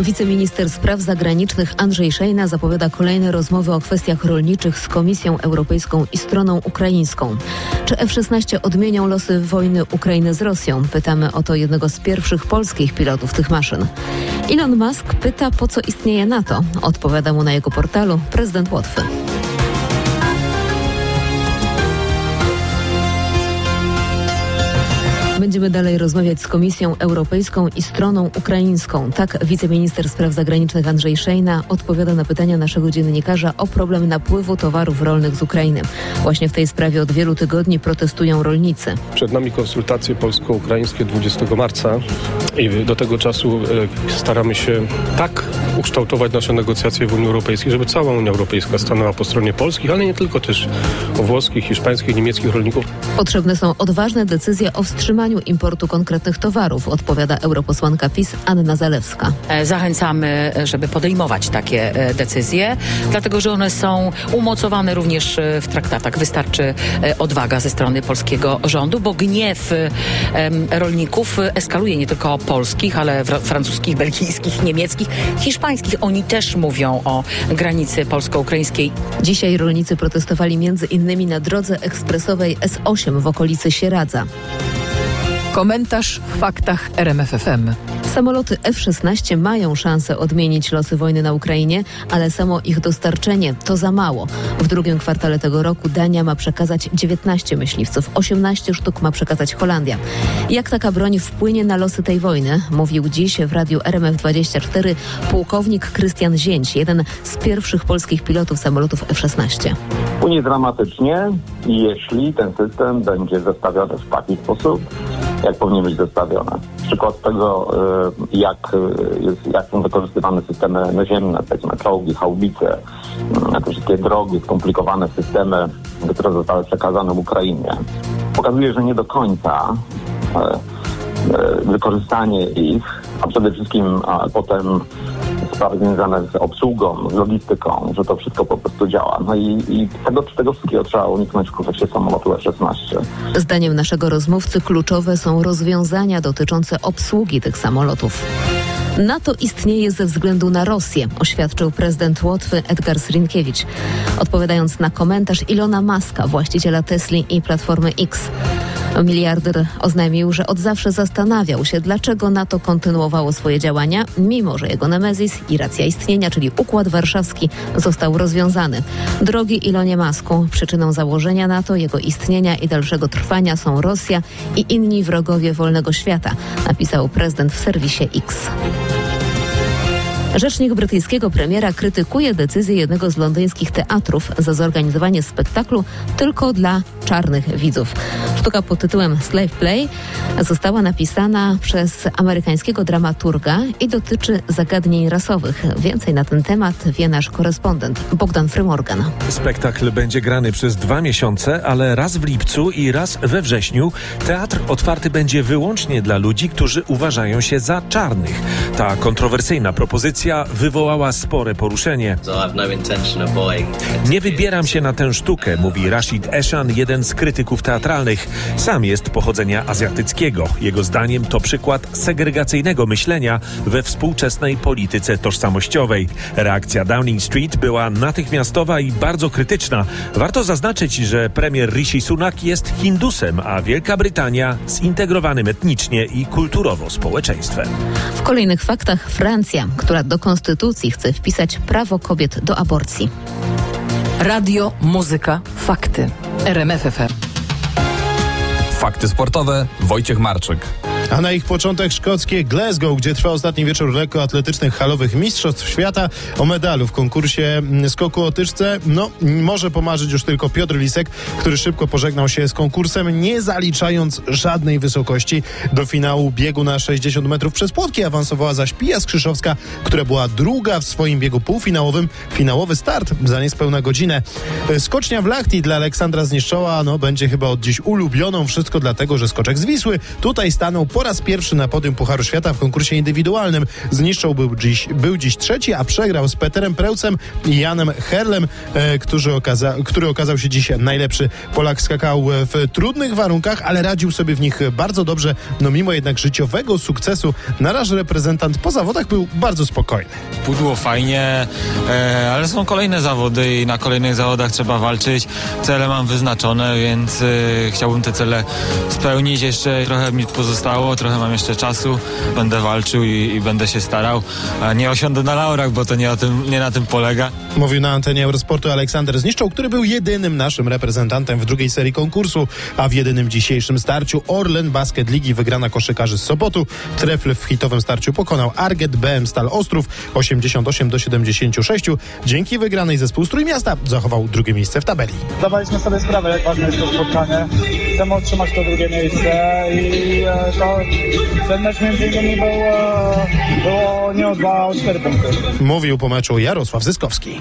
Wiceminister Spraw Zagranicznych Andrzej Szejna zapowiada kolejne rozmowy o kwestiach rolniczych z Komisją Europejską i stroną ukraińską. Czy F-16 odmienią losy wojny Ukrainy z Rosją? Pytamy o to jednego z pierwszych polskich pilotów tych maszyn. Elon Musk pyta, po co istnieje NATO. Odpowiada mu na jego portalu prezydent Łotwy. Będziemy dalej rozmawiać z Komisją Europejską i stroną ukraińską. Tak wiceminister spraw zagranicznych Andrzej Szejna odpowiada na pytania naszego dziennikarza o problem napływu towarów rolnych z Ukrainy. Właśnie w tej sprawie od wielu tygodni protestują rolnicy. Przed nami konsultacje polsko-ukraińskie 20 marca i do tego czasu e, staramy się tak ukształtować nasze negocjacje w Unii Europejskiej, żeby cała Unia Europejska stanęła po stronie polskich, ale nie tylko też włoskich, hiszpańskich, niemieckich rolników. Potrzebne są odważne decyzje o wstrzymaniu importu konkretnych towarów, odpowiada europosłanka PiS Anna Zalewska. E, zachęcamy, żeby podejmować takie e, decyzje, dlatego że one są umocowane również w traktatach. Wystarczy odwaga ze strony polskiego rządu, bo gniew rolników eskaluje nie tylko polskich, ale francuskich, belgijskich, niemieckich, hiszpańskich. Oni też mówią o granicy polsko-ukraińskiej. Dzisiaj rolnicy protestowali między innymi na drodze ekspresowej S8 w okolicy Sieradza. Komentarz w faktach RMFFM. Samoloty F-16 mają szansę odmienić losy wojny na Ukrainie, ale samo ich dostarczenie to za mało. W drugim kwartale tego roku Dania ma przekazać 19 myśliwców, 18 sztuk ma przekazać Holandia. Jak taka broń wpłynie na losy tej wojny, mówił dziś w radiu RMF24 pułkownik Krystian Zięć, jeden z pierwszych polskich pilotów samolotów F-16. Wpłynie dramatycznie, jeśli ten system będzie zestawiony w taki sposób, jak powinien być zestawiony. Przykład tego, y, jak, y, jak są wykorzystywane systemy naziemne, powiedzmy czołgi, haubice, y, te wszystkie drogi, skomplikowane systemy, które zostały przekazane Ukrainie, pokazuje, że nie do końca wykorzystanie ich, a przede wszystkim a potem sprawy związane z obsługą, z logistyką, że to wszystko po prostu działa. No i, i tego, tego wszystkiego trzeba uniknąć w kontekście samolotu F-16. Zdaniem naszego rozmówcy kluczowe są rozwiązania dotyczące obsługi tych samolotów. NATO istnieje ze względu na Rosję, oświadczył prezydent Łotwy Edgar Srinkiewicz, odpowiadając na komentarz Ilona Maska, właściciela Tesli i Platformy X. Miliarder oznajmił, że od zawsze zastanawiał się, dlaczego NATO kontynuowało swoje działania, mimo że jego nemezis i racja istnienia, czyli Układ Warszawski, został rozwiązany. Drogi Ilonie Masku, przyczyną założenia NATO, jego istnienia i dalszego trwania są Rosja i inni wrogowie wolnego świata, napisał prezydent w serwisie X. Rzecznik brytyjskiego premiera krytykuje decyzję jednego z londyńskich teatrów za zorganizowanie spektaklu tylko dla czarnych widzów. Sztuka pod tytułem Slave Play została napisana przez amerykańskiego dramaturga i dotyczy zagadnień rasowych. Więcej na ten temat wie nasz korespondent Bogdan Frymorgan. Spektakl będzie grany przez dwa miesiące, ale raz w lipcu i raz we wrześniu. Teatr otwarty będzie wyłącznie dla ludzi, którzy uważają się za czarnych. Ta kontrowersyjna propozycja wywołała spore poruszenie. Nie wybieram się na tę sztukę, mówi Rashid Eshan, jeden z krytyków teatralnych. Sam jest pochodzenia azjatyckiego. Jego zdaniem to przykład segregacyjnego myślenia we współczesnej polityce tożsamościowej. Reakcja Downing Street była natychmiastowa i bardzo krytyczna. Warto zaznaczyć, że premier Rishi Sunak jest Hindusem, a Wielka Brytania zintegrowanym etnicznie i kulturowo społeczeństwem. W kolejnych faktach Francja, która do konstytucji chce wpisać prawo kobiet do aborcji. Radio, muzyka, fakty. RMFFM. Fakty sportowe. Wojciech Marczyk. A na ich początek szkockie Glasgow, gdzie trwa ostatni wieczór lekkoatletycznych halowych Mistrzostw Świata o medalu w konkursie skoku o tyczce. No, może pomarzyć już tylko Piotr Lisek, który szybko pożegnał się z konkursem, nie zaliczając żadnej wysokości do finału biegu na 60 metrów przez płotki. Awansowała zaś Pija Skrzyszowska, która była druga w swoim biegu półfinałowym. Finałowy start za niespełna godzinę. Skocznia w Lachti dla Aleksandra Zniszczoła no, będzie chyba od dziś ulubioną. Wszystko dlatego, że skoczek z Wisły tutaj stanął po raz pierwszy na podium Pucharu Świata w konkursie indywidualnym. Zniszczą był dziś, był dziś trzeci, a przegrał z Peterem Prełcem i Janem Herlem, e, który, okaza, który okazał się dziś najlepszy. Polak skakał w trudnych warunkach, ale radził sobie w nich bardzo dobrze. No mimo jednak życiowego sukcesu, na razie reprezentant po zawodach był bardzo spokojny. Pudło fajnie, e, ale są kolejne zawody i na kolejnych zawodach trzeba walczyć. Cele mam wyznaczone, więc e, chciałbym te cele spełnić. Jeszcze trochę mi pozostało, trochę mam jeszcze czasu. Będę walczył i, i będę się starał. Nie osiądę na laurach, bo to nie, o tym, nie na tym polega. Mówił na antenie Eurosportu Aleksander Zniszczą, który był jedynym naszym reprezentantem w drugiej serii konkursu, a w jedynym dzisiejszym starciu Orlen Basket Ligi wygrana koszykarzy z Sopotu. Trefl w hitowym starciu pokonał Arget BM Stal Ostrów 88 do 76. Dzięki wygranej zespół Trójmiasta zachował drugie miejsce w tabeli. Zdawaliśmy sobie sprawę, jak ważne jest to spotkanie. Chcemy otrzymać to drugie miejsce i e, to, ten mecz między innymi był, e, było nie o dwa, a o cztery punkty. Mówił po meczu Jarosław Zyskowski.